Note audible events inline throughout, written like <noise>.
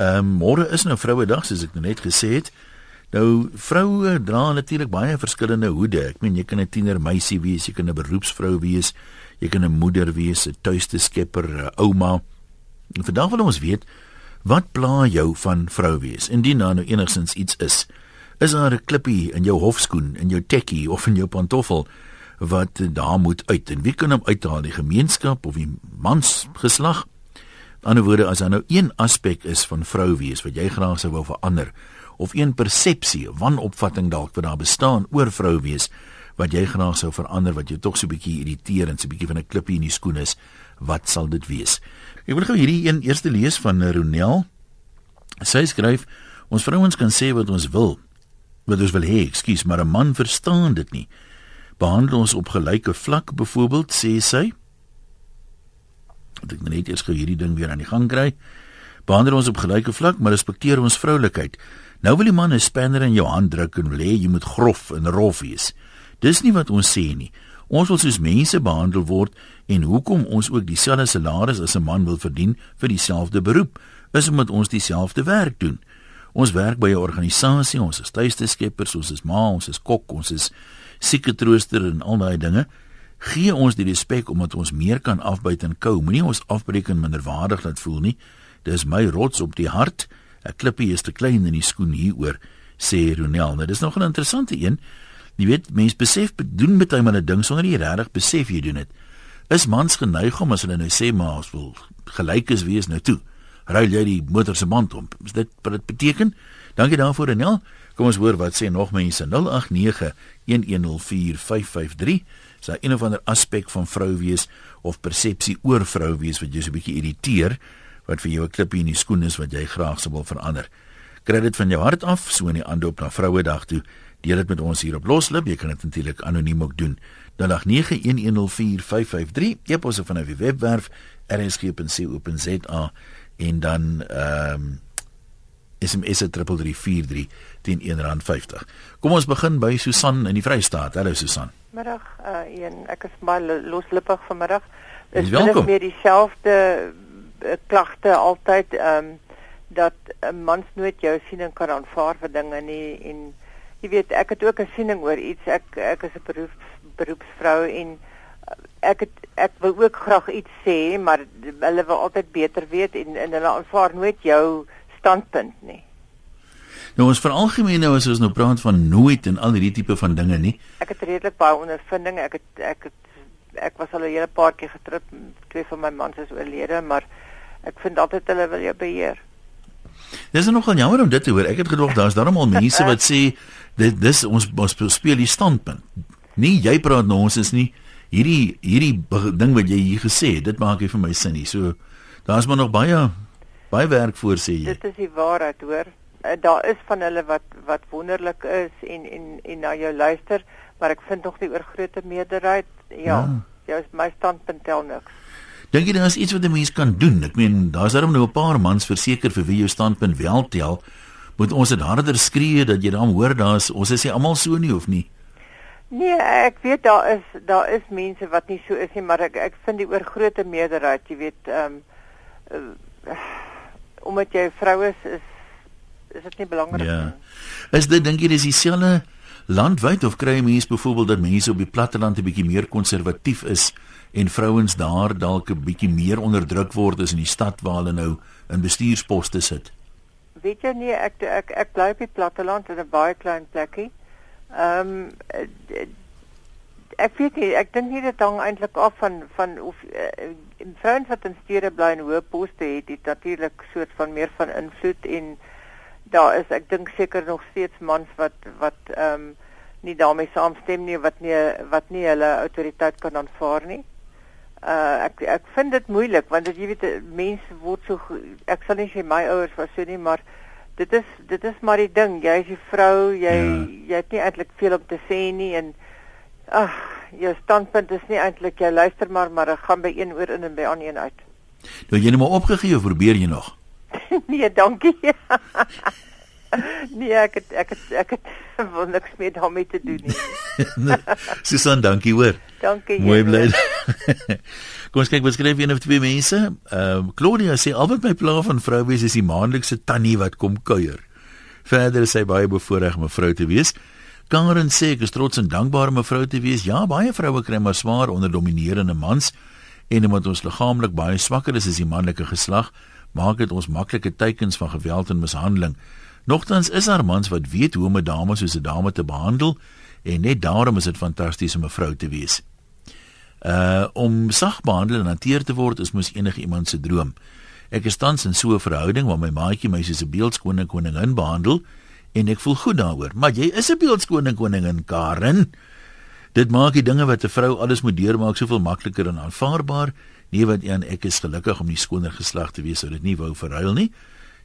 Ehm um, môre is nou Vrouedag soos ek nou net gesê het. Nou vroue dra natuurlik baie verskillende hoede. Ek meen jy kan 'n tiener meisie wees, jy kan 'n beroepsvrou wees, jy kan 'n moeder wees, 'n tuiste skepper, 'n ouma. En vandag wil ons weet wat pla jou van vrou wees? Indien daar nou enigsins iets is, is daar 'n klippie in jou hofskoen, in jou tekkie of in jou pantoffel wat daar moet uit? En wie kan hom uithaal? Die gemeenskap of die mans geslag? Aan die ander woorde, as daar nou een aspek is van vrou wees wat jy graag sou wou verander, of een persepsie, wanopvatting dalk wat daar bestaan oor vrou wees wat jy graag sou verander wat jou tog so 'n bietjie irriteer en so 'n bietjie van 'n klippie in die skoen is, wat sal dit wees? Ek wil gou hierdie een eerste lees van Ronel. Sy skryf: Ons vrouens kan sê wat ons wil, wat ons wil hê, ekskuus, maar 'n man verstaan dit nie. Behandel ons op gelyke vlak byvoorbeeld, sê sy. Ek net eers gou hierdie ding weer aan die gang kry. Behandel ons op gelyke vlak, maar respekteer ons vroulikheid. Nou wil die man 'n spanner in jou hand druk en wil hê jy moet grof en rof wees. Dis nie wat ons sê nie. Ons wil soos mense behandel word en hoekom ons ook dieselfde salaris as 'n man wil verdien vir dieselfde beroep, is omdat ons dieselfde werk doen. Ons werk by 'n organisasie, ons is tuiste skeppers, ons is ma, ons is kok, ons is sieketrooster en al daai dinge. Gee ons die respek omdat ons meer kan afbyt en kou. Moenie ons afbreek en minderwaardig laat voel nie. Dis my rots op die hart. 'n klippie is te klein in die skoen hieroor sê Ronel. Nou dis nog 'n interessante een. Jy weet, mense besef doen met hom 'n ding sonder jy regtig besef jy doen dit. Is mans geneig om as hulle nou sê maar ons wil gelyk is wees nou toe. Ruil jy die motor se band om? Is dit wat dit beteken? Dankie daarvoor Ronel. Kom ons hoor wat sê nog mense 0891104553. Is daar een of ander aspek van vrou wees of persepsie oor vrou wees wat jou so 'n bietjie irriteer? wat vir jou 'n klippie in die skoen is wat jy graag sou wil verander. Kry dit van jou hart af so in die aanloop na Vrouedag toe. Deel dit met ons hier op Loslip. Jy kan dit natuurlik anoniem ook doen. 0891104553. Jy pos op van 'n webwerf rsg.co.za en dan ehm um, SMS 3343 teen R1.50. Kom ons begin by Susan in die Vrystaat. Hallo Susan. Middag, uh, een ek is baie loslippig vanmiddag. Dis weer dieselfde Eh, klagte altyd ehm um, dat 'n mans nooit jou siening kan aanvaar vir dinge nie en jy weet ek het ook 'n siening oor iets ek ek is 'n beroeps beroepsvrou en eh, ek het ek wil ook graag iets sê maar hulle wil altyd beter weet en en hulle aanvaar nooit jou standpunt nie. Nou ons veralgemeen nou as ons nou praat van nooit en al hierdie tipe van dinge nie. Ek het redelik baie ondervinding. Ek het ek het ek was al 'n hele paar keer getrip. Twee van my mans is oorlede, maar ek vind altyd hulle wil jou beheer. Dis nogal jammer om dit te hoor. Ek het gedog daar's darem al mense wat sê dit dis ons ons speel die standpunt. Nee, jy praat nou ons is nie hierdie hierdie ding wat jy hier gesê het, dit maak nie vir my sin nie. So daar's maar nog baie baie werk voor sê jy. Dit is die waarheid, hoor. Eh, daar is van hulle wat wat wonderlik is en en en na jou luister, maar ek vind nog die oorgrootste meerderheid ja, ja. jou my standpunt tel niks. Dink jy daar is iets wat 'n mens kan doen? Ek meen, daar's darem nou 'n paar mans verseker vir wie jou standpunt wel tel. Moet ons dit harder skree dat jy dan hoor daar's ons is nie almal so nie of nie? Nee, ek weet daar is daar is mense wat nie so is nie, maar ek ek vind die oorgrootste meerderheid, jy weet, ehm um, uh, omdat jy vrou is is is dit nie belangrik ja. nie. Is dit dink jy dis dieselfde landwyd of kry mense byvoorbeeld dat mense op die platteland 'n bietjie meer konservatief is? en vrouens daar dalk 'n bietjie meer onderdruk word as in die stad waar hulle nou in bestuursposte sit. Weet jy nie ek ek ek bly op die platteland in 'n baie klein plekkie. Ehm um, ek weet nie ek dink nie dit hang eintlik af van van of uh, vrouens wat in stede bly en hoë poste het, dit natuurlik soort van meer van invloed en daar is ek dink seker nog steeds mans wat wat ehm um, nie daarmee saamstem nie wat nie wat nie hulle autoriteit kan aanvaar nie. Uh ek ek vind dit moeilik want as jy weet mense word so ek sal nie sê my ouers was so nie maar dit is dit is maar die ding. Jy is 'n vrou jy ja. jy het nie eintlik veel om te sê nie en ag jou standpunt is nie eintlik jy luister maar maar ek gaan by een oor in en by ander een uit. Nou jy net maar opgegee of probeer jy nog <laughs> nee dankie nee ek het, ek het, ek het <laughs> wil niks meer daarmee te doen nie <laughs> Susan dankie hoor dankie mooi bly Kom ons kyk wat skryf een of twee mense. Ehm uh, Claudia sê al wat my pla van vrou wees is die maandelikse tannie wat kom kuier. Verder is sy baie bevoorreg om 'n vrou te wees. Karen sê ek is trots en dankbaar om 'n vrou te wees. Ja, baie vroue kry maar swaar onder dominerende mans en omdat ons liggaamlik baie swakker is as die manlike geslag, maak dit ons maklike teikens van geweld en mishandeling. Nogtans is daar mans wat weet hoe om 'n dame soos 'n dame te behandel en net daarom is dit fantasties om 'n vrou te wees. Uh om sag behandel en hanteer te word is mos enige iemand se droom. Ek is tans in so 'n verhouding waar my maatjie my soos 'n beeldskoning koningin behandel en ek voel goed daaroor. Maar jy is 'n beeldskoning koningin, Karen. Dit maak die dinge wat 'n vrou alles moet deurmaak soveel makliker en aanvaarbaar. Nee wat een ek is gelukkig om die skoner geslag te wees, sou dit nie wou verruil nie.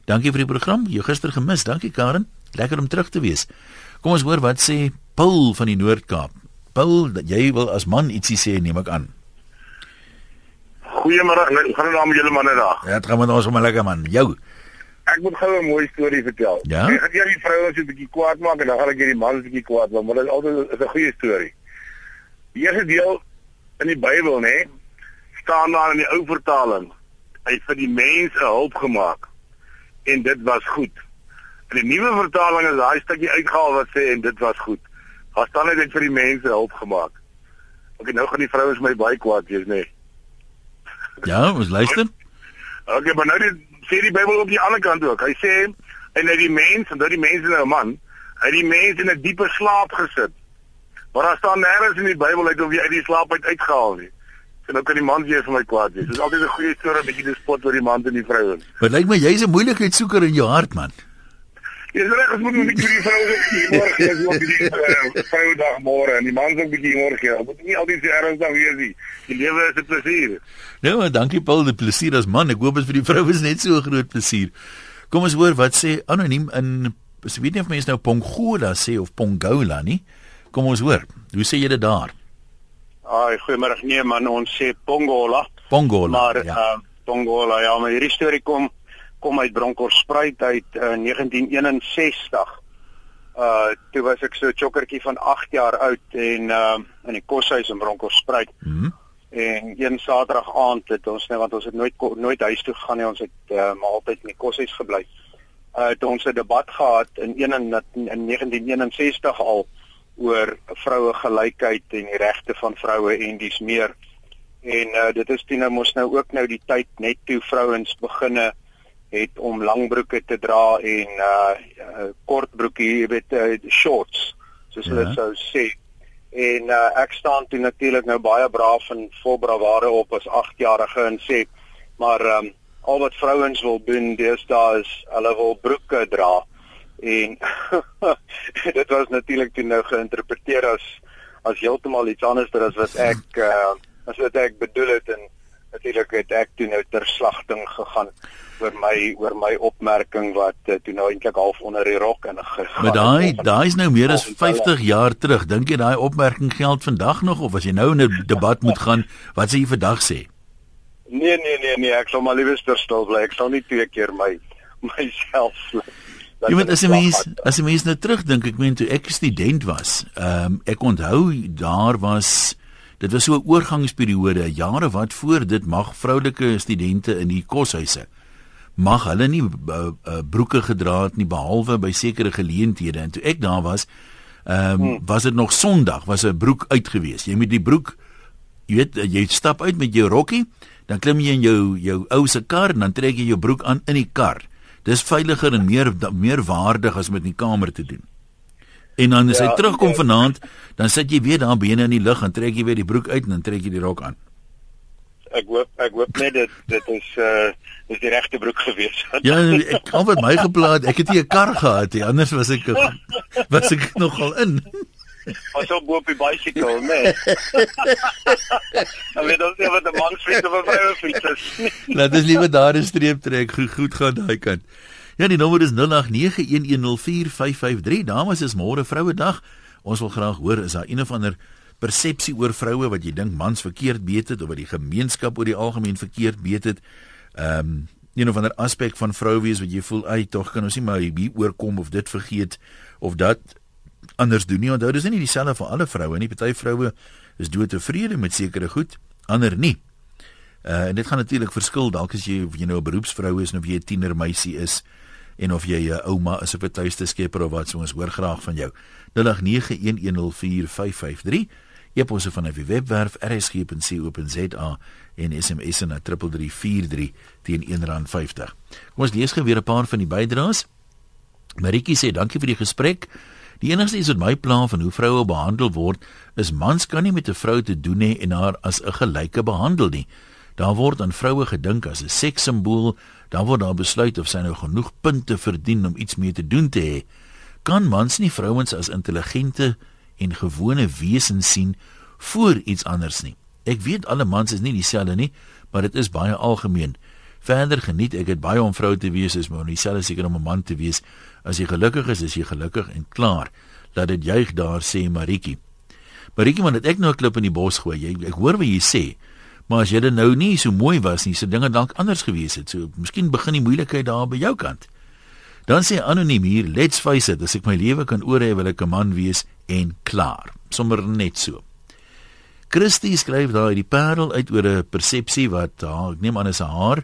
Dankie vir die program. Jy gister gemis. Dankie Karen. Lekker om terug te wees. Kom ons hoor wat sê Paul van die Noord-Kaap. Paul, jy wil as man ietsie sê, neem ek aan. Goeiemôre, gaan nou met julle manne daar. Ja, dit gaan met ons om 'n lekker man. Jou. Ek moet gou 'n mooi storie vertel. Ja? Ek gaan hier die vroue so 'n bietjie kwaad maak en dan gaan ek hier die mans 'n bietjie kwaad maak, maar dit is altyd 'n goeie storie. Die eerste deel in die Bybel, nê, staan daar in die ou vertaling, hy het vir die mense hulp gemaak en dit was goed. In die nuwe vertaling is daai stukkie uitgehaal wat sê en dit was goed. Daar staan net vir die mense hulp gemaak. Ok, nou gaan die vrouens my baie kwaad wees, nê. Ja, ons luister. Ok, maar nou die, sê die Bybel op die ander kant ook. Hy sê en hy die mens en dat die mense nou 'n man, hy die mens in 'n diepe slaap gesit. Maar daar staan nêrens in die Bybel uit of jy uit die slaap uit uitgehaal nie. En nou kan die man weer vir my kwaad wees. Dit is altyd 'n goeie storie 'n bietjie die spot oor die man en die vrou. Maar lyk my jy's 'n moeilikheidsoeker in jou hart, man. Jy is reg, ek moet net vir die vrou sê môre is ook die uh, vroudag môre en die man ook bietjie môre gee. Moet nie altyd so ernstig wees nie. Die lewe is 'n plesier. Nou, maar dankie Paul, die plesier as man. Ek hoop dit vir die <laughs> vrou is net so 'n groot plesier. Kom ons hoor wat sê anoniem in ek weet nie of mense nou Pongola sê of Pongola nie. Kom ons hoor. Hoe sê jy dit daar? Ai, goeiemôre. Nee man, ons sê Pongola. Pongola. Maar ja. uh Pongola, ja, maar hierdie storie kom kom uit Bronkhorstspruit uit uh, 1961. Uh toe was ek so 'n chokkertjie van 8 jaar oud en uh in die koshuis in Bronkhorstspruit. Mhm. En een Saterdag aand het ons net want ons het nooit nooit huis toe gegaan nie, ons het uh, maar altyd in die koshuis gebly. Uh het ons 'n debat gehad in een in, in 1961 al oor vroue gelykheid en die regte van vroue en dis meer. En uh dit is toe nou mos nou ook nou die tyd net toe vrouens beginne het om langbroeke te dra en uh, uh kortbroekie, jy weet uh, shorts soos hulle Ja. sou sê. En uh, ek staan toe natuurlik nou baie braaf en vol bravade op as 8-jarige en sê maar um, al wat vrouens wil doen deesdae is hulle wil broeke dra en <laughs> dit was natuurlik toe nou geïnterpreteer as as heeltemal iets anders as wat ek uh, as wat ek bedoel het en natuurlik het ek toe nou ter slagting gegaan oor my oor my opmerking wat uh, toe nou eintlik half onder die rok in gegaan Maar daai daai is nou meer as 50 jaar terug. Dink jy daai opmerking geld vandag nog of as jy nou in 'n debat moet gaan, wat sê jy vandag sê? Nee nee nee nee, ek sal maar liewer stil bly. Ek sal nie twee keer my myself laat Jy in as 'n mens as 'n mens nou terugdink, ek meen toe ek student was, ehm um, ek onthou daar was dit was so 'n oorgangsperiode, jare wat voor dit mag vroulike studente in die koshuise mag hulle nie uh, uh, broeke gedra het nie behalwe by sekere geleenthede en toe ek daar was ehm um, hmm. was dit nog Sondag was 'n broek uitgewees. Jy moet die broek jy weet jy stap uit met jou rokkie, dan klim jy in jou jou ou se kar en dan trek jy jou broek aan in die kar. Dis veiliger en meer meer waardig as met in die kamer te doen. En dan as ja, hy terugkom ja. vanaand, dan sit jy weer daar binne in die lug en trek jy weer die broek uit en dan trek jy die rok aan. Ek hoop ek hoop net dit dit is uh is die regte broek gewees. Ja, ek al wat my geplaat, ek het nie 'n kar gehad nie, anders was ek was ek nogal in. Was op op die bicycle, nee. Dan weet ons nie wat 'n man fiets of 'n vrou fiets is. Laat ons liewer daar 'n streep trek. Goed, goed gaan daai kant. Ja, die nommer is 0891104553. Dames, is môre Vrouedag. Ons wil graag hoor is daar een of ander persepsie oor vroue wat jy dink mans verkeerd beet het of wat die gemeenskap oor die algemeen verkeerd beet het. Ehm um, een of ander aspek van vrou wees wat jy voel, "Ag, tog kan ons nie maar hier oorkom of dit vergeet of dat anders doen nie." Onthou, dis nie dieselfde vir alle vroue nie. Party vroue is doodtevrede met sekere goed. ander nie. Uh en dit gaan natuurlik verskil dalk as jy of jy nou 'n beroepsvrou is of jy 'n tienermeisie is en of jy 'n ouma is of 'n tuiste skepper of wat so ons hoor graag van jou. 0891104553 e-posse van die webwerf rsg.co.za en SMS na 3343 teen R1.50. Kom ons lees gou weer 'n paar van die bydraes. Maritjie sê dankie vir die gesprek. Die enigste iets wat my pla van hoe vroue behandel word, is mans kan nie met 'n vrou te doen hê en haar as 'n gelyke behandel nie. Daar word aan vroue gedink as 'n sekssimbool, dan word daar besluit of sy nou genoeg punte verdien om iets mee te doen te hê. Kan mans nie vrouens as intelligente en gewone wesens sien voor iets anders nie. Ek weet alle mans is nie dieselfde nie, maar dit is baie algemeen. Verder geniet ek dit baie om vrou te wees is, maar nie selfs seker om 'n man te wees. As jy gelukkig is, is jy gelukkig en klaar. Laat dit juig daar sê Maritjie. Maritjie, want ek nou 'n klip in die bos gooi. Jy ek hoor wat jy sê. Maar as jy nou nie so mooi was nie, se dinge dalk anders gewees het. So miskien begin die moeilikheid daar by jou kant. Dan sê anoniem hier, let's face it, as ek my lewe kan oorhê wil ek 'n man wees en klaar. Sommer net so. Christie skryf daar uit die parel uit oor 'n persepsie wat haar, ek neem aan is haar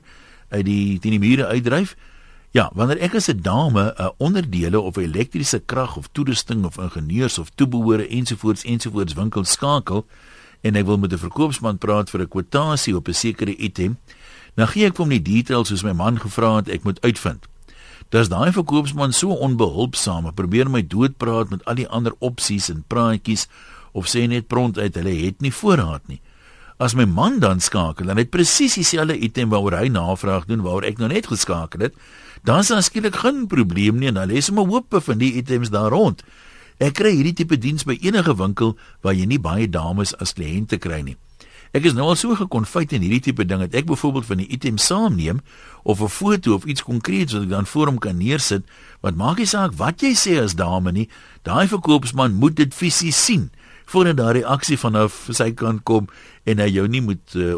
uit die teen die mure uitdryf. Ja, wanneer ek as 'n dame 'n onderdele of elektriese krag of toerusting of ingenieurs of toebehore ensovoorts ensovoorts winkel skakel en ek wil met 'n verkoopsman praat vir 'n kwotasie op 'n sekere item, dan gee ek hom die details soos my man gevra het ek moet uitvind. Dis daai verkoopsman so onbehulpsaam, probeer my doodpraat met al die ander opsies en praatjies of sê net pront uit hulle het nie voorraad nie. As my man dan skakel en hy presies dieselfde item waaroor hy navraag doen waaroor ek nou net geskakel het, dan is daar skielik geen probleem nie en hulle is sommer hoop van die items daar rond. Ek kry hierdie tipe diens by enige winkel waar jy nie baie dames as kliënte kry nie. Ek is nou al so gekonfyt in hierdie tipe ding dat ek byvoorbeeld van die item saamneem of 'n foto of iets konkreets wat ek dan voor hom kan neersit, wat maak nie saak wat jy sê as dame nie, daai verkoopsman moet dit fisies sien voordat daai reaksie vanaf sy kant kom en hy jou nie moet uh,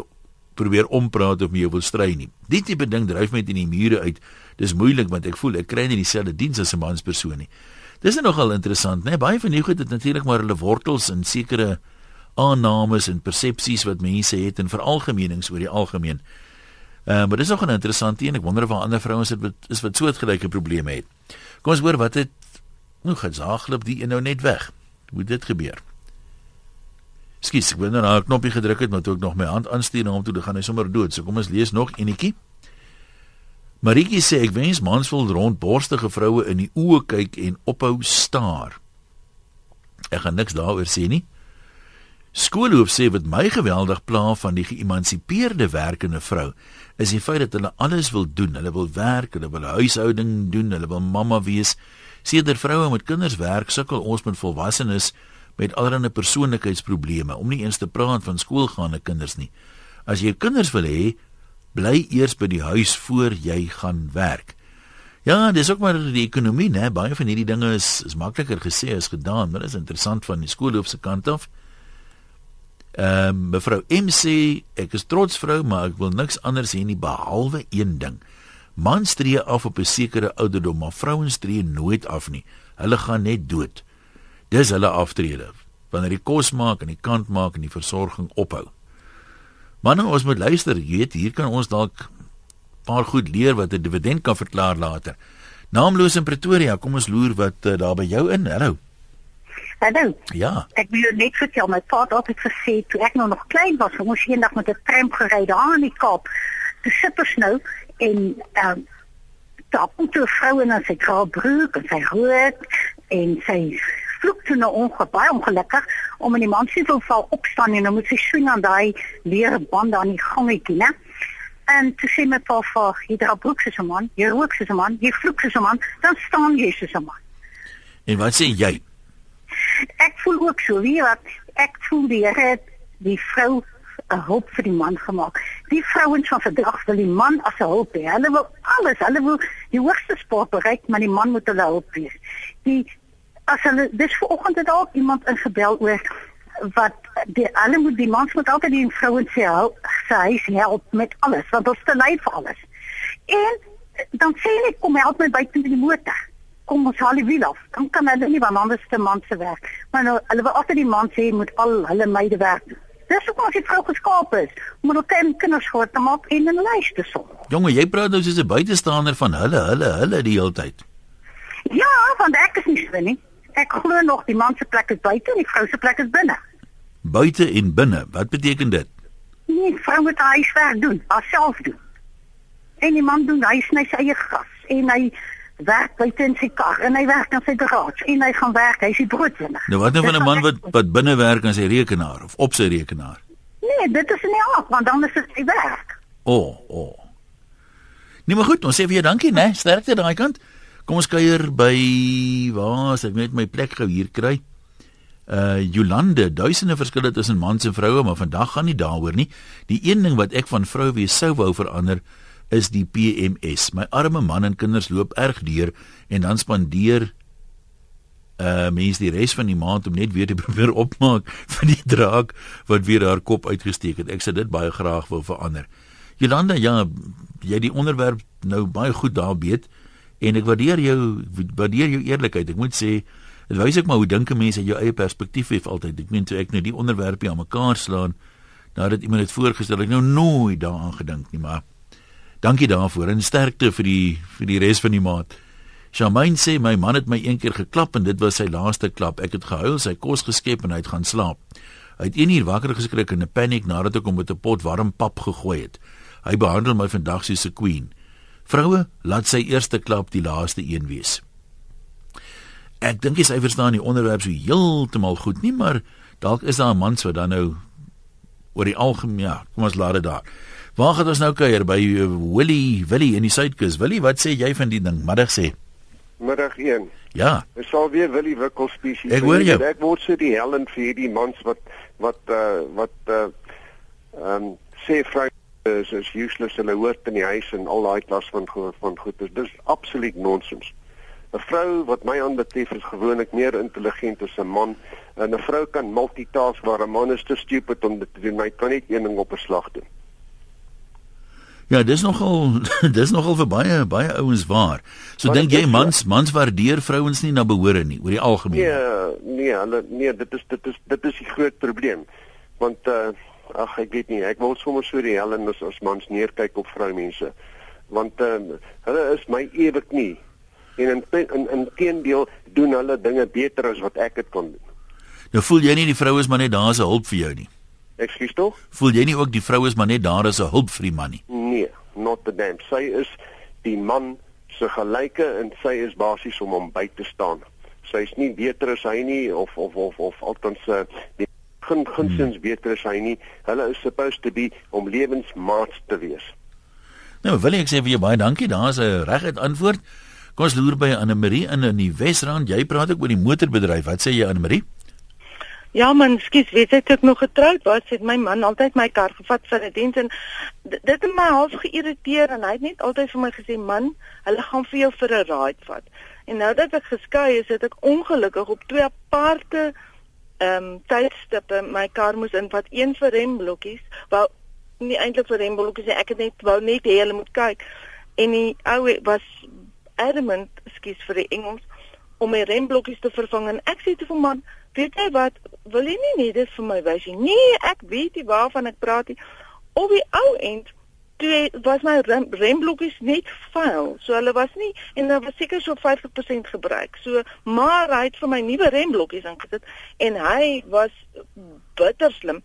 probeer ompraat of mee wil stry nie. Die tipe ding dryf my in die mure uit. Dis moeilik want ek voel ek kry nie dieselfde diens as 'n manspersoon nie. Dis nogal interessant, né? Baie van die goed het natuurlik maar hulle wortels in sekere aannames en persepsies wat mense het en veralgemenings oor die algemeen. Ehm uh, maar dis nog 'n interessante een. Ek wonder of ander vrouens dit is wat soortgelyke probleme het. Kom ons hoor wat het nou gesaaglik die een nou net weg. Hoe dit gebeur. Skus, ek wou nou 'n knoppie gedruk het, maar toe ek nog my hand aanstuur na hom toe, dan gaan hy sommer dood. So kom ons lees nog enetjie. Maritjie sê ek wens mans wil rondborstige vroue in die oë kyk en ophou staar. Ek gaan niks daaroor sê nie. Skoolhoof sê wat my geweldig pla van die geëmansipeerde werkende vrou is die feit dat hulle alles wil doen. Hulle wil werk, hulle wil huishouding doen, hulle wil mamma wees. Seder vroue met kinders werk, sukkel ons met volwassenes met allerlei persoonlikheidsprobleme om nie eens te praat van skoolgaande kinders nie. As jy kinders wil hê, bly eers by die huis voor jy gaan werk. Ja, dis ook maar die ekonomie, né? Baie van hierdie dinge is is makliker gesê as gedaan, maar dit is interessant van die skoolhoof se kant af. Ehm uh, mevrou MC, ek is trots vrou, maar ek wil niks anders hê nie behalwe een ding. Mans tree af op 'n sekere ouderdom, maar vrouens tree nooit af nie. Hulle gaan net dood. Dis hulle aftrede. Wanneer die kos maak en die kant maak en die versorging ophou. Manne, ons moet luister, jy weet, hier kan ons dalk paar goed leer wat 'n dividend kan verklaar later. Naamloos in Pretoria, kom ons loer wat uh, daar by jou in. Hallo. Hallo. Ja. Ek wil net vertel my pa het altyd gesê toe ek nou nog klein was, ons eendag met 'n tram gery daar in die Kaap. Te sippers nou en ehm um, daar kom toe 'n vrou en sy dra broek en sy rook en sy vloek toe nou ongebaai ongelukkig om in die man se val opstaan en dan moet sy swing aan daai leer band aan die gangetjie, né? En toe sê my pa vir jy dra broek soos 'n man, jy rook soos 'n man, jy vloek soos 'n man, dan staan jy soos 'n man. En wat sê jy? Ek voel ook so, wie wat ek voel die Here die vrou 'n hulp vir die man gemaak. Die vrouens van vandag wil die man as 'n hulp hê. Hulle wil alles, hulle wil die hoogste sport bereik, maar die man moet hulle hulp wees. Die as hulle dis vanoggend het dalk iemand ingebel oor wat die alle moet die mans moet altyd die vrouens se help, sy huis help met alles, want ons te lui vir alles. En dan sê net kom help my by die motor kom ons haal die wiel af. Dan kan hulle nie want anders te man se werk. Maar nou hulle wil altyd die man sê moet al hulle meide werk. Dis hoekom as die vrou geskaap is, moet hulle kind kinders groot te maak en in 'n lys te som. Jonge, jy praat nou soos 'n buitestander van hulle, hulle, hulle die hele tyd. Ja, want ek is nie so nie. Ek glo nog die man se plek is buite en die vrou se plek is binne. Buite en binne. Wat beteken dit? Nee, vrou moet haar huiswerk doen, haarself doen. En die man doen hy sny sy eie gras en hy werk buite in sy kar en hy werk in sy garage en hy gaan werk, hy is die broodwinner. Nou wat nou van 'n man wat wat binne werk aan sy rekenaar of op sy rekenaar? Nee, dit is nie af, want dan is dit sy werk. O, oh, o. Oh. Nee, maar goed, ons sê vir jou dankie, né? Sterkte daai kant. Kom ons kuier by waar as ek net my plek gou hier kry. Uh Jolande, duisende verskille tussen mans en vroue, maar vandag gaan nie daaroor nie. Die een ding wat ek van vrou wees sou wou verander is die PMS. My arme man en kinders loop erg deur en dan spandeer uh mens die res van die maand om net weer te <laughs> probeer opmaak van die draak wat weer haar kop uitgesteek het. Ek sê dit baie graag wil verander. Jolanda, ja, jy die onderwerp nou baie goed daar beet en ek waardeer jou waardeer jou eerlikheid. Ek moet sê dit wys ek maar hoe dink 'n mens uit jou eie perspektief het altyd. Ek meen toe ek nou die onderwerpe aan mekaar slaan nadat iemand dit voorgestel het, ek nou nooit daaraan gedink nie, maar dankie daarvoor en sterkte vir die vir die res van die maand. Charmaine sê my man het my een keer geklap en dit was sy laaste klap. Ek het gehuil, sy kos geskep en hy het gaan slaap. Hy het 1 uur wakker geskrik in 'n paniek nadat ek hom met 'n pot warm pap gegooi het. Hy behandel my vandag soos 'n queen. Vroue, laat sy eerste klap die laaste een wees. Ek dink jy sy verstaan die onderwerp so heeltemal goed nie, maar dalk is daar 'n man wat dan nou oor die algemeen, ja, kom ons laat dit daar. Waar gaan ons nou kuier by uh, Willie, Willie in die Suidkus? Willie, wat sê jy van die ding? Middag sê. Middag 1. Ja, Ek sal weer Willie Wikkel spesies. Ek hoor jou. Ek word so die Helen vir hierdie mans wat wat uh wat uh ehm um, sê vrou is is useless hulle hoort in die huis en al daai klas van van goed is dis absoluut nonsens. 'n Vrou wat my aanbetref is gewoonlik meer intelligent as 'n man en 'n vrou kan multitask waar 'n man is te stupid om dit te doen. Hy kan net een ding op 'n slag doen. ja, dis nogal <laughs> dis nogal vir baie baie ouens waar. So dink jy mans mans waardeer vrouens nie na behore nie oor die algemeen. Nee, nee, hulle nee, dit is dit is dit is die groot probleem. Want uh ag ek weet nie, ek wil sommer so die hel en as, as mans neerkyk op vroumense. Want uh hulle is my ewig nie. En in in in teendeel doen hulle dinge beter as wat ek dit kon doen. Nou voel jy nie die vrou is maar net daar as 'n hulp vir jou nie. Ekskuus tog? Voel jy nie ook die vrou is maar net daar as 'n hulp vir die man nie. Nee, not the damn. Sy is die man se gelyke en sy is basies om hom by te staan. Sy is nie beter as hy nie of of of of althans uh, die gun gunsins beter as hy nie. Hulle is supposed to be om lewensmaats te wees. Nou wil ek sê vir jou baie dankie. Daar's 'n reguit antwoord. Kom ons loer by Anne Marie in in die Wesrand. Jy praat ook oor die motorbedryf. Wat sê jy Anne Marie? Ja man, skus, weet jy ek nog getroud was, het my man altyd my kar gevat vir 'n diens en dit het my half geïrriteer en hy het net altyd vir my gesê, "Man, hulle gaan vir jou vir 'n ride vat." En nou dat ek geskei is, het ek ongelukkig op twee aparte ehm um, tydstippe my kar moes invat, een vir remblokkies, wou nie eintlik vir remblokkies nie, ek het net wou net hê hulle moet kyk. En die ou was adamant, skus vir die Engels, om my remblokkies te vervang en ek sê toe vir man, weet jy wat, wil jy nie net dit vir my wys nie? Nee, ek weet nie waarvan ek praat nie. Op die ou end toe was my rem, remblokkies net vuil. So hulle was nie en daar was seker so 50% gebruik. So maar hy het vir my nuwe remblokkies ingesit en hy was bitter slim.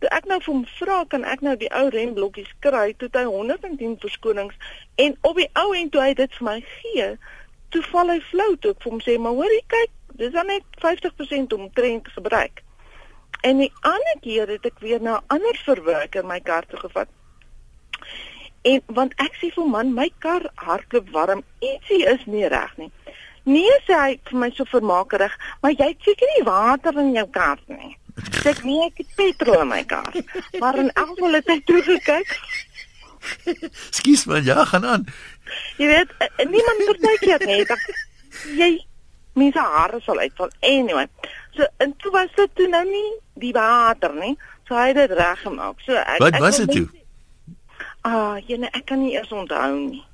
Toe ek nou vir hom vra kan ek nou die ou remblokkies kry, toe het hy 110 verskonings en op die ou end toe hy dit vir my gee, toe val hy flou toe ek vir hom sê, "Maar hoorie, kyk, dis dan net 50% omtrent gebruik." En die ander keer het ek weer na 'n ander verwerker my kar toe gevat. En want ek sê vir "Man, my kar hardloop warm. Ietsie is nie reg nie." Nee, sê hy vir my so vermakerig, "Maar jy het seker nie water in jou kar nie." Sê ek, "Nee, ek het petrol in my kar." Maar in elk geval het hy toe gekyk. Skus man, ja, gaan aan. Jy weet, eh, niemand partykeer nie. Dat jy mense hare sal uitval. Anyway. So en toe was dit toe nou nie die water nie. So hy het dit reggemaak. So ek Wat was dit toe? sê- Ah, jene, ek kan nie eers onthou nie.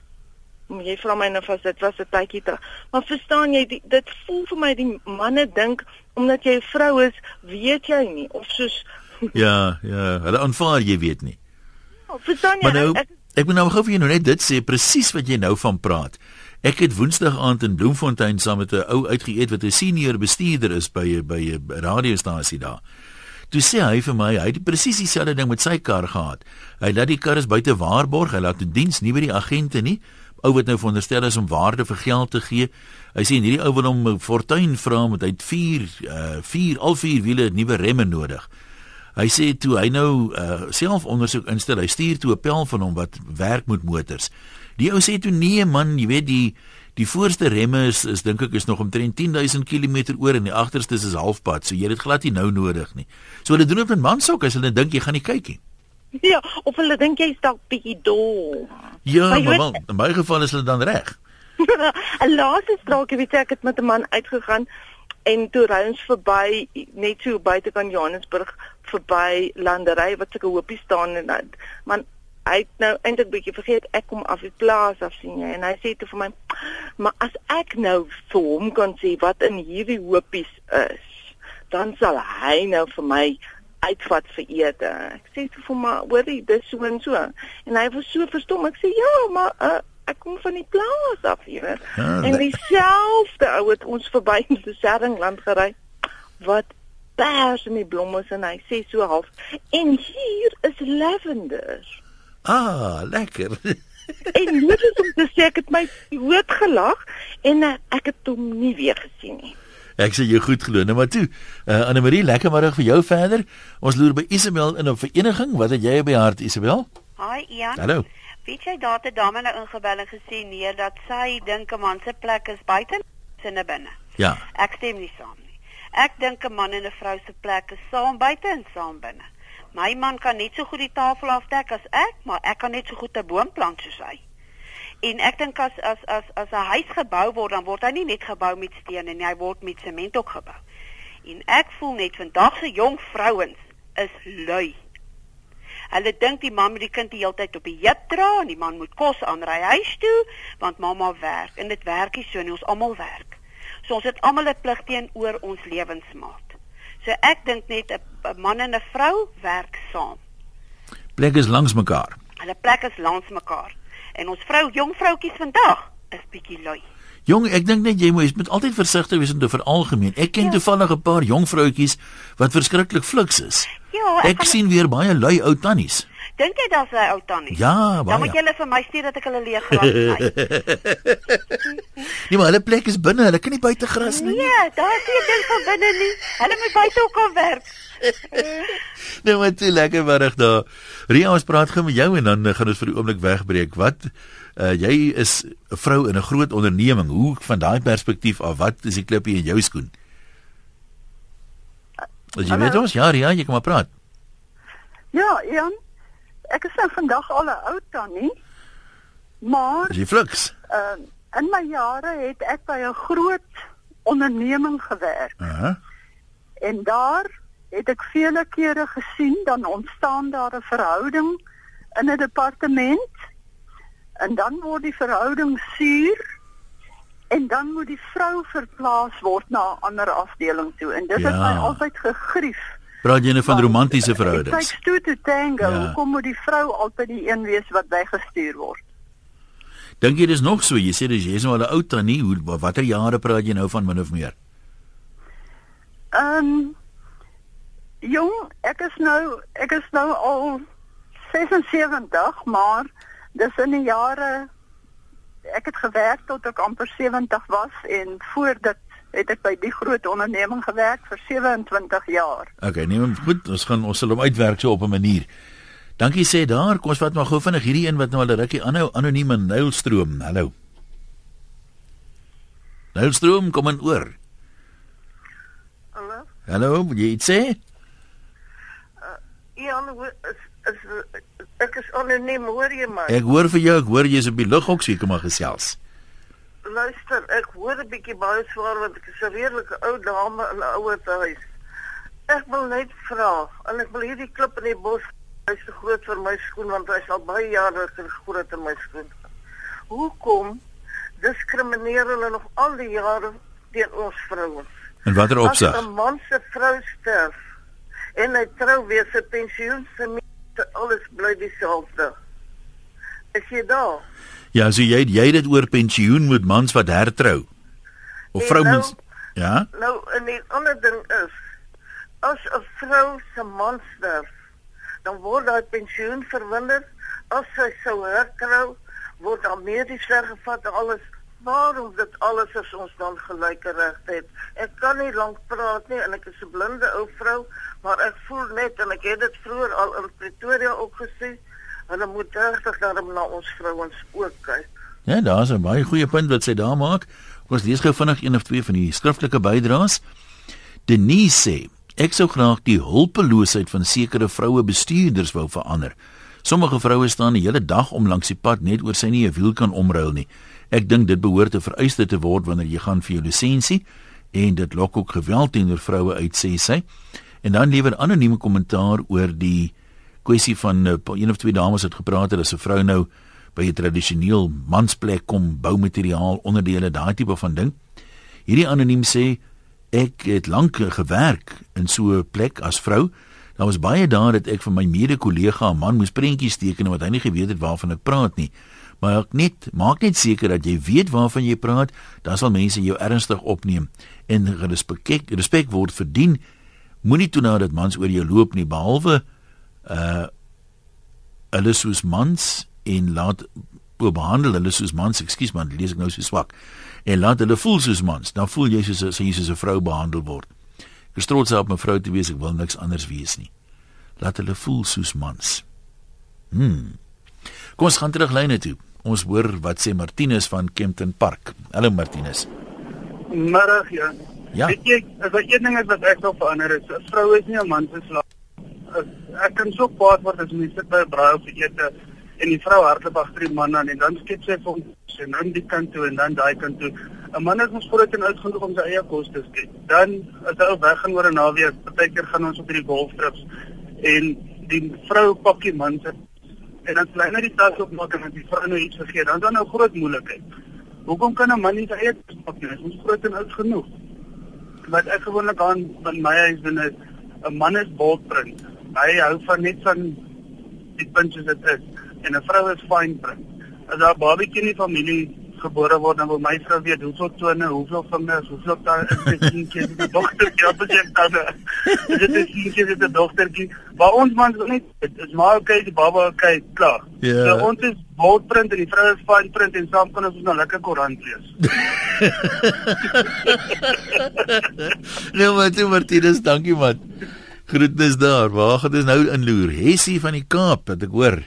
Maar jy vra my nou vas dit was 'n tydjie terug. Maar verstaan jy, die, dit voel vir my die manne dink omdat jy 'n vrou is, weet jy nie of soos <laughs> Ja, ja, hulle aanvaar jy weet nie. Oh, verstaan jy? Maar nou, Ek, ek moet nou gou vir jou nou net dit sê presies wat jy nou van praat. Ek het Woensdag aand in Bloemfontein saam met 'n ou uitgeëet wat 'n senior bestuurder is by 'n by 'n radiostasie daar. Toe sê hy vir my, hy het presies dieselfde ding met sy kar gehad. Hy laat die kar is buite waarborg, hy laat in diens nie by die agente nie. Ou wat nou veronderstel is om waarde vir geld te gee. Hy sê hierdie ou wil hom 'n fortuin vra met hy het 4 uh 4 al 4 wiele nuwe remme nodig. Hy sê toe hy nou uh, self ondersoek instel, hy stuur toe 'n pel van hom wat werk met motors. Die ou sê toe nee man, jy weet die die voorste remme is is dink ek is nog omtrent 10000 km oor en die agterste is halfpad, so jy het dit glad nie nou nodig nie. So hulle doen dit met mansok as hulle dink jy gaan nie kyk nie. ja, of hulle dink jy's dalk bietjie dom. Ja, Maar maar wel, in my geval is hulle dan reg. <laughs> 'n Laaste straakie weet ek het met 'n man uitgegaan en toe ry ons verby net so buite kan Johannesburg verby landery wat sulke hoopies staan en dan man hy het nou eintlik bietjie vergeet ek kom af die plaas af sien jy en hy sê toe vir my maar as ek nou vir hom kan sê wat in hierdie hoopies is dan sal hy nou vir my uitvat vir ete. Ek sê toe vir hom maar hoorie dis so en so en hy was so verstom ek sê ja maar uh, ek kom van die plaas af jy weet. Ja, En le- dieselfde ou het ons verby in die Serringland gery wat pers in die blomme en hy sê so half en hier is lavender. Ah, lekker. <laughs> En dit is om te sê ek het my dood gelag en uh, ek het hom nie weer gesien nie. Ek sê jy goed glo. Nou maar toe. Uh, Anne Marie, lekker middag vir jou verder. Ons loer by Isabel in op vereniging. Wat het jy by hart Isabel? Hi Ian. Hallo. Weet jy daar het 'n dame nou ingebel en gesê nee dat sy dink 'n man se plek is buite en binne binne. Ja. Ek stem nie saam nie. Ek dink 'n man en 'n vrou se plek is saam buite en saam binne. My man kan net so goed die tafel afdek as ek, maar ek kan net so goed 'n boom plant soos hy. En ek dink as as as as 'n huis gebou word, dan word hy nie net gebou met steen nie, hy word met sement ook gebou. En ek voel net vandag se jong vrouens is lui. Hulle dink die man moet die kind die hele tyd op die heup dra en die man moet kos aanry huis toe want mamma werk en dit werk nie so nie, ons almal werk. So ons het almal 'n plig teenoor ons lewensmaat. So ek dink net 'n 'n man en 'n vrou werk saam. Plek is langs mekaar. Hulle plek is langs mekaar. En ons vrou, jong vroutjies vandag is bietjie lui. Jong, ek dink net jy moet moet altyd versigtig wees om te veralgemeen. Ek ken Ja. toevallig 'n paar jong vroutjies wat verskriklik fliks is. Ja, Ek gaan- sien weer baie lui ou tannies. Dink jy daar's 'n ou tannie? Ja, Dan moet jy hulle vir my stuur dat ek hulle leeg gras <laughs> sny. Nee, maar hulle plek is binne. Hulle kan nie buite gras nie. Nee, daar is nie 'n ding van binne nie. Hulle moet buite ook kan werk. <laughs> Nou maar toe lekker middag daar. Ria, ons praat gou met jou en dan uh, gaan ons vir die oomblik wegbreek. Wat uh, jy is 'n vrou in 'n groot onderneming. Hoe van daai perspektief af, wat is die klippie in jou skoen? As jy Hallo. weet ons, ja, Ria, jy kan maar praat. Ja, Jan, ek is nou vandag al 'n ou tannie. Maar jy fliks. uh, in my jare het ek by 'n groot onderneming gewerk Aha. en daar het ek vele kere gesien dan ontstaan daar 'n verhouding in 'n departement en dan word die verhouding suur en dan moet die vrou verplaas word na 'n ander afdeling toe en dit het Ja. my altyd gegrief. Praat jy nou van romantiese verhoudings? takes two to tango. Ja. Hoekom moet die vrou altyd die een wees wat weggestuur word? Dink jy dis nog so? Jy sê dis jy's nou al 'n ou tannie. Hoe watter jare praat jy nou van min of meer? Ehm um, jong, ek is nou ek is nou al 76, maar dis in die jare ek het gewerk tot ek amper 70 was en voor dit het ek by die groot onderneming gewerk vir 27 jaar. Okay, neem hom goed. Ons gaan ons sal hom uitwerk so op 'n manier. Dankie sê daar. Kom ons vat maar gou vinnig hierdie een wat nou al 'n rukkie aanhou. Anoniem in Nylstroom. Hallo. Nylstroom, kom in oor. Hallo. Hallo, wil jy iets sê? Ian, hoe- is, is, ek is anoniem, hoor jy my? Ek hoor vir jou, ek hoor jy's op die lug ook seker maar gesels. Luister, ek hoor 'n bietjie baie swaar want ek is 'n redelike ou dame in 'n ouer huis. Ek wil net vra, en ek wil hierdie klip in die bos, hy's te groot vir my skoen want hy's al baie jare te groot in my skoen. Hoekom diskrimineer hulle nog al die jare teen ons vrouens? En watter As opsig? 'n man se vrou sterf, en hy trou weer sy pensioen se mense alles bly dieselfde. Is jy daar? Ja, so jy jy dit oor pensioen met mans wat hertrou. Of En vrouens. nou- Ja? Nou, en die ander ding is as 'n vrou se man sterf, dan word daai pensioen verminder. As sy sou hertrou, word dan medies weggevat en alles. Waarom dit alles is ons dan gelyke regte het? Ek kan nie lank praat nie en ek is 'n blinde ou vrou, maar ek voel net en ek het dit vroeër al in Pretoria ook gesê, hulle moet regtig daarom na ons vrouens ook kyk. Ja, daar's 'n baie goeie punt wat sy daar maak. Ons lees gou vinnig een of twee van die skriftelike bydraes. Denise sê: Ek sou graag die hulpeloosheid van sekere vroue bestuurders wou verander. Sommige vroue staan die hele dag om langs die pad net oor sy nie 'n wiel kan omruil nie. Ek dink dit behoort 'n vereiste te word wanneer jy gaan vir jou lisensie en dit lok ook geweld teenoor vroue uit sê sy. En dan lewer anonieme kommentaar oor die kwessie van uh, een of twee dames het gepraat het as 'n vrou nou by 'n tradisioneel mansplek kom boumateriaal onderdele daai tipe van ding. Hierdie anoniem sê ek het lank gewerk in so 'n plek as vrou. Daar was baie dae dat ek vir my mede-kollega 'n man moes prentjies teken wat hy nie geweet het waarvan ek praat nie. Maar ek net maak net seker dat jy weet waarvan jy praat, dan sal mense jou ernstig opneem en respek respek word verdien. Moenie toelaat dat mans oor jou loop nie behalwe uh hulle soos mans en laat behandel hulle soos mans, ekskuus man, lees ek nou so swak. En laat hulle voel soos mans, dan voel jy soos as jy soos 'n vrou behandel word. Ek is trots op my vrou te wees, ek wil niks anders wees nie. Laat hulle voel soos mans. Hmm. Kom ons gaan terug lyne toe. Ons hoor wat sê Martinus van Kempton Park. Hallo Martinus. Middag ja. Ja. Weet jy, as daar een ding is wat ek wil verander is, 'n vrou is nie 'n man se slaaf. Ek kan so kwaad word as mense sit by 'n braai of ete en die vrou hardloop agter die man aan en dan skep sy vir hom en dan die kant toe en dan daai kant toe. 'n Man is mos groot en oud genoeg om sy eie kos te skep. Dan as hy weggaan oor 'n naweek, partykeer gaan ons op hierdie golftrips en die vrou pak die man se en dan sny hy net die tas opmaak en as die vrou nou iets vergeet, dan is daar nou groot moeilikheid. Hoekom kan 'n man nie sy eie kos pak nie? Hy is mos groot en oud genoeg wat ek gewoonlik aan by my huis doen is 'n man is boldprint. Hy hou van net van die punt soos dit is en 'n vrou is fine print. As daar 'n babatjie in die familie gebore word, dan wil my vrou weet hoeveel tone, hoeveel vingers, hoeveel <laughs> tande is dit 'n dogtertjie, of is dit 'n tande? Is dit 'n seentjie, is dit 'n dogtertjie? Maar ons mans wil net is maar okay, die baba okay, klaar. Ja. So ons is boldprint en die vrou is fine print en saam kan ons nou lekker koerant lees. <laughs> nou maar toe Martinus, dankie man. Groetnis daar. Waar gaan dit nou inloer? Hessie van die Kaap, wat ek hoor.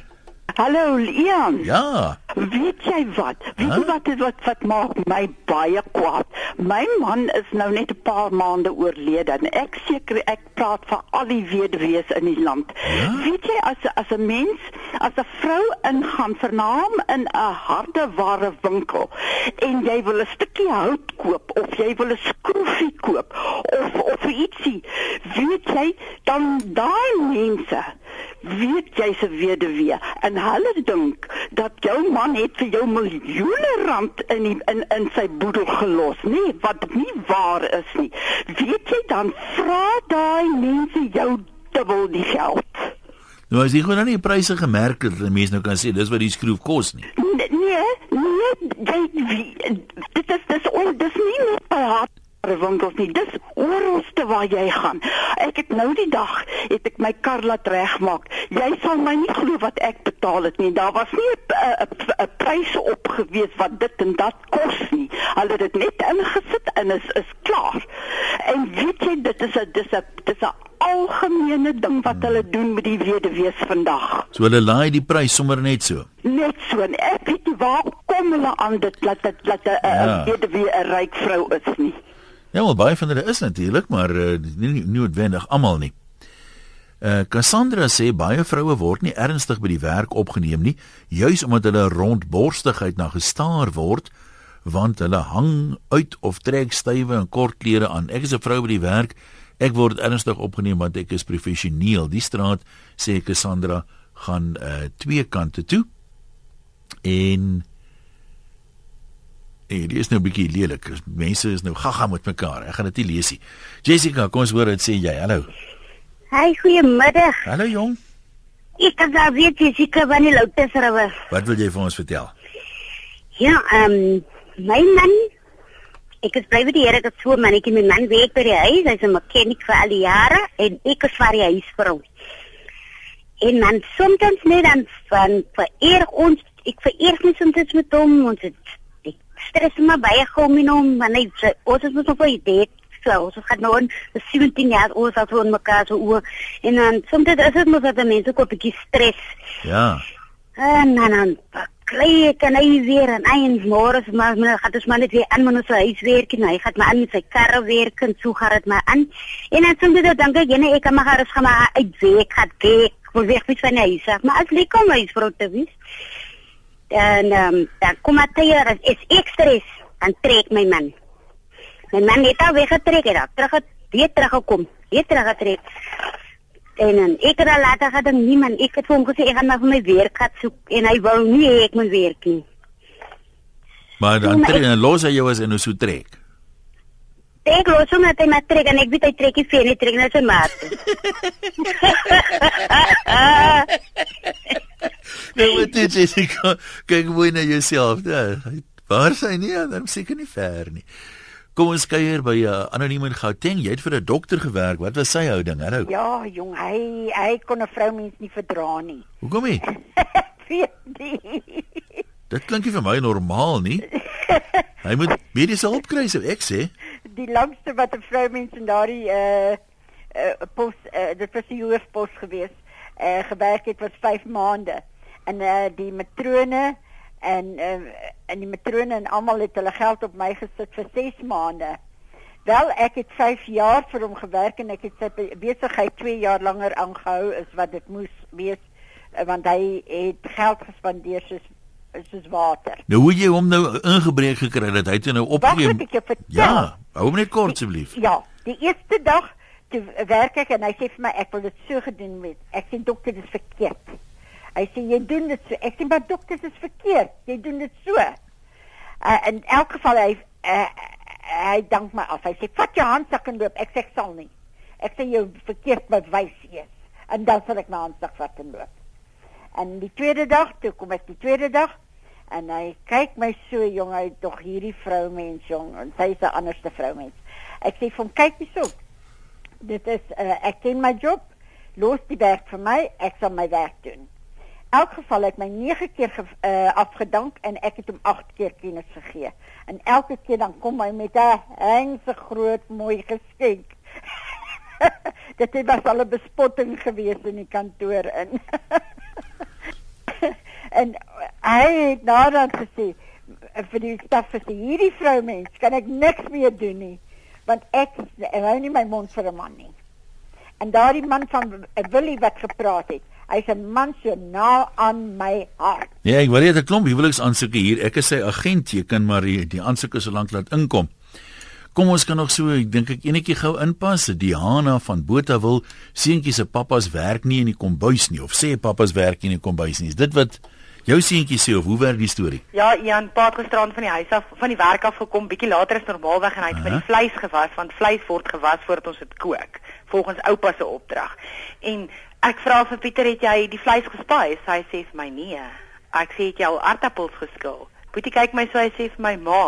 Hallo Ian. Ja. Weet jy wat? Weet Huh? jy wat is wat wat maak my baie kwaad? My man is nou net 'n paar maande oorlede en ek seker ek praat vir al die weduwees in die land. Ja? Weet jy as as 'n mens, as 'n vrou ingaan vernaam in 'n hardeware winkel en jy wil 'n stukkie hout koop of jy wil 'n skroefie koop of of ietsie, weet jy dan daai mense weet jy se weduwee en hulle dink dat jou man het vir jou miljoene rand in die, in in sy boedel gelos nee wat nie waar is nie weet jy dan vra daai mense jou dubbel die geld Nou as jy gewoon nou nie die pryse gemerk het, dat mense nou kan sê dis wat die skroef kos nie. nee nee nee jy dit is dis on, dis nie net by haar winkels nie. Dis oralste waar jy gaan. Ek het nou die dag het ek my kar laat regmaak. Jy sal my nie glo wat ek betaal het nie. Daar was nie 'n 'n- 'n prys op gewees wat dit en dat kos nie. Hulle het dit net ingesit en is is klaar. En weet jy dit is 'n dis 'n dis 'n algemene ding wat hulle doen met die weduwees vandag. So hulle laai die prys sommer net so. net so. En ek weet nie waar kom hulle aan dit dat dit dat 'n ja. weduwee 'n ryk vrou is nie Ja, wel baie van hulle is natuurlik, maar uh, nie noodwendig almal nie. Uh Cassandra sê baie vroue word nie ernstig by die werk opgeneem nie, juis omdat hulle rondborstigheid na gestaar word, want hulle hang uit of trek stywe en kort klere aan. Ek is 'n vrou by die werk, ek word ernstig opgeneem want ek is professioneel. Die straat sê Cassandra gaan uh twee kante toe. En Hey, dit is nou 'n bietjie lelik. Mense is nou gaga met mekaar. Ek gaan dit nie lees nie. Jessica, kom ons hoor wat sê jy. Hallo. Hi, goeiemiddag. Hallo jong. Ek is daar weer Jessica van die Lotusriver. Wat wil jy vir ons vertel? Ja, ehm um, my man ek is bly by die Here dat so 'n mannetjie my man werk by die huis, hy's 'n mechanic vir al die jare en ek is vir die huis vir hom. En dan soms net dan van vereer ons, ek vereer nie soms met hom, ons het ek stres maar baie gehom in hom, want hy ons is mos op 'n idee so, ons gaan nou in 17 jaar ons al so in mekaar so oor en dan soms is dit mos dat mense ko 'n bietjie stres. Ja. En dan dan klei ek en hy weer en hy en môre se maar maar gaan dus maar net weer aan met ons huis werk en hy gaan maar aan met sy karre werk en so gaan dit maar aan. En dan soms dit dan kyk jy net ek kan maar gaan maar uit week gaan kyk vir weg met van huis af. Maar as jy kom huis vir te wees. En ehm um, dan kom maar teer is ek stres dan trek my man. My man het al weggetrek het, terug het weer teruggekom, weer teruggetrek. En dan ek het al later gedink niemand, ek het vir hom gesê ek gaan maar vir my werk gaan soek en hy wou nie hê ek moet werk nie. Maar dan trek en los hy jou as en hoe so trek. Ek los hom net met trek en ek weet hy trek nie nie, trek net sy maat. <laughs> <laughs> nou wat dit Jessica, kyk mooi na jouself. Ja, waar is hy nie? Dan seker nie ver nie. Kom ons kuier by 'n uh, anoniem in Gauteng. Jy het vir 'n dokter gewerk. Wat was sy houding? Hallo. Ja, jong, hy hy kon 'n vroumens nie verdra nie. Hoekom <laughs> nie? Dit klink nie vir my normaal nie. Hy moet mediese hulp kry, sou ek sê. Die langste wat 'n vroumens in daardie uh uh pos uh, dit was die hoofpos gewees. Uh gewerk het was 5 maande. En uh die matrone en uh, en die matrone en almal het hulle geld op my gesit vir 6 maande. Wel, ek het 5 jaar vir hom gewerk en ek het sy besigheid 2 jaar langer aangehou as wat dit moes wees want hy het geld gespandeer soos soos water. Nou hoe jy hom nou ingebreek gekry dat hy toe nou opgee. Ja, hou hom net kort asseblief. Ja, die eerste dag toe werk ek en hy sê vir my ek wil dit so gedoen met. Ek sê dokter dis verkeerd. Hy sê jy doen dit so. Ek sê maar dokter dis verkeerd. Jy doen dit so. Uh, in elk geval hy uh, hy dank my af. Hy sê vat jou handsak en loop. Ek sê ek sal nie. Ek sê jy verkeerd bewys eers. En dan sal ek my handsak vat en loop. En die tweede dag, toe kom ek die tweede dag en hy kyk my so jong, hy tog hierdie vrou mens jong en sy is 'n anderste vrou mens. Ek sê vir hom kyk hierso. Dit is uh, ek ken my job. Los die werk vir my, ek sal my werk doen. Elk geval het my 9 keer ge, uh, afgedank en ek het hom 8 keer kennis gegee. En elke keer dan kom hy met 'n hengse groot mooi geskenk. <laughs> Dit het was al 'n bespotting gewees in die kantoor in. <laughs> en hy het nadat gesê vir die staf vir hierdie vrou mens kan ek niks meer doen nie want ek hou nie my mond vir 'n man nie. En daardie man van Willie wat gepraat het, hy's 'n man so na aan my hart. Ja, ek wil net 'n klomp huweliksaansoeke hier. Ek is sy agent, jy kan maar die, die aansoeke so lank laat inkom. Kom ons kan nog so, ek dink ek enetjie gou inpas. Diana van Botawil, seentjie se pappa's werk nie in die kombuis nie of sê pappa's werk nie in die kombuis nie. Is dit wat jou seentjie sê of hoe werk die storie? Ja, Jan Paat gisterand van die huis af van die werk af gekom, bietjie later is normaalweg en hy het vir die vleis gewas want vleis word gewas voordat ons dit kook volgens oupa se opdrag. En ek vra vir Pieter, het jy die vleis gespaai? Hy sê vir my nee. Ek sê het jy al aardappels geskil? Boetie kyk my so hy sê vir my ma,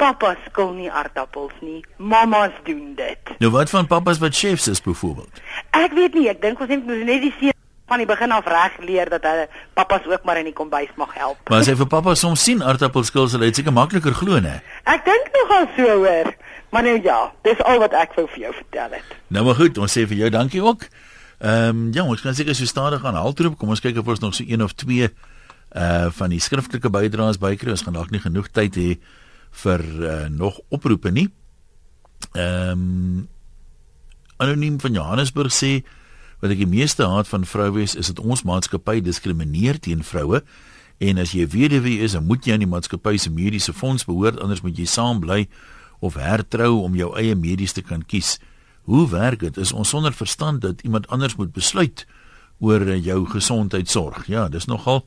pappa skil nie aardappels nie. Mamas doen dit. Nou wat van pappas wat chefs is byvoorbeeld? Ek weet nie, ek dink ons moet net die seun van die begin af reg leer dat hulle pappas ook maar in die kombuis mag help. Maar as hy vir pappa soms sien aardappelskil, sal hy seker makliker glo, né? Ek dink nogal so hoor. Maar nou ja, dis al wat ek wou vir jou vertel het. Nou maar goed, ons sê vir jou dankie ook. Ehm um, ja, ons kan seker so stadig aan haltroep. Kom ons kyk of ons nog so een of twee uh van die skriftelike bydraes bykry. Ons gaan dalk nie genoeg tyd hê vir uh, nog oproepe nie. Ehm um, anoniem van Johannesburg sê wat ek die meeste haat van vroue is, is dit ons maatskappy diskrimineer teen vroue. En as jy weduwee is, dan moet jy aan die maatskappy se mediese fonds behoort, anders moet jy saam bly of hertrou om jou eie medies te kan kies. Hoe werk dit? Is ons sonder verstand dat iemand anders moet besluit oor jou gesondheidsorg? Ja, dis nogal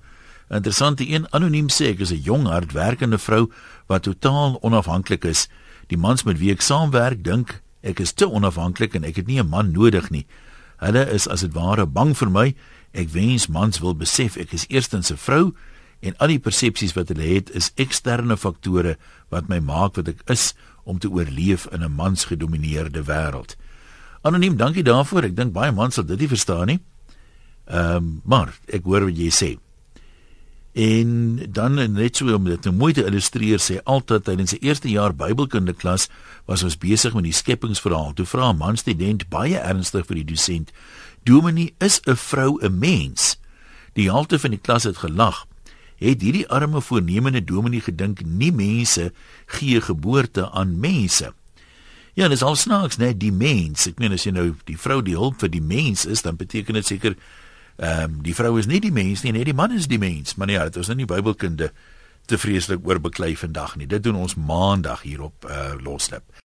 interessant. Die een anoniem sê ek is 'n jong hardwerkende vrou wat totaal onafhanklik is. Die mans met wie ek saamwerk dink ek is te onafhanklik en ek het nie 'n man nodig nie. Hulle is as dit ware bang vir my. Ek wens mans wil besef ek is eerstens 'n vrou en al die persepsies wat hulle het is eksterne faktore wat my maak wat ek is om te oorleef in 'n mansgedomineerde wêreld. Anoniem, dankie daarvoor. Ek dink baie mans sal dit nie verstaan nie. Ehm, um, maar ek hoor wat jy sê. En dan net so om dit nou mooi te illustreer sê altyd tydens sy eerste jaar Bybelkunde klas was ons besig met die skepingsverhaal. Toe vra 'n man student baie ernstig vir die dosent: "Dominee, is 'n vrou 'n mens?" Die helfte van die klas het gelag. Het hierdie arme voornemende dominee gedink nie mense gee geboorte aan mense? Ja, dis al snaaks net die mens. Ek meen as jy nou die vrou die hulp vir die mens is, dan beteken dit seker Ehm um, die vrou is nie die mens nie, net die man is die mens. Maar nee, dit is nou nie Bybelkunde te vreeslik oorbeklei vandag nie. Dit doen ons maandag hier op uh, Loslip.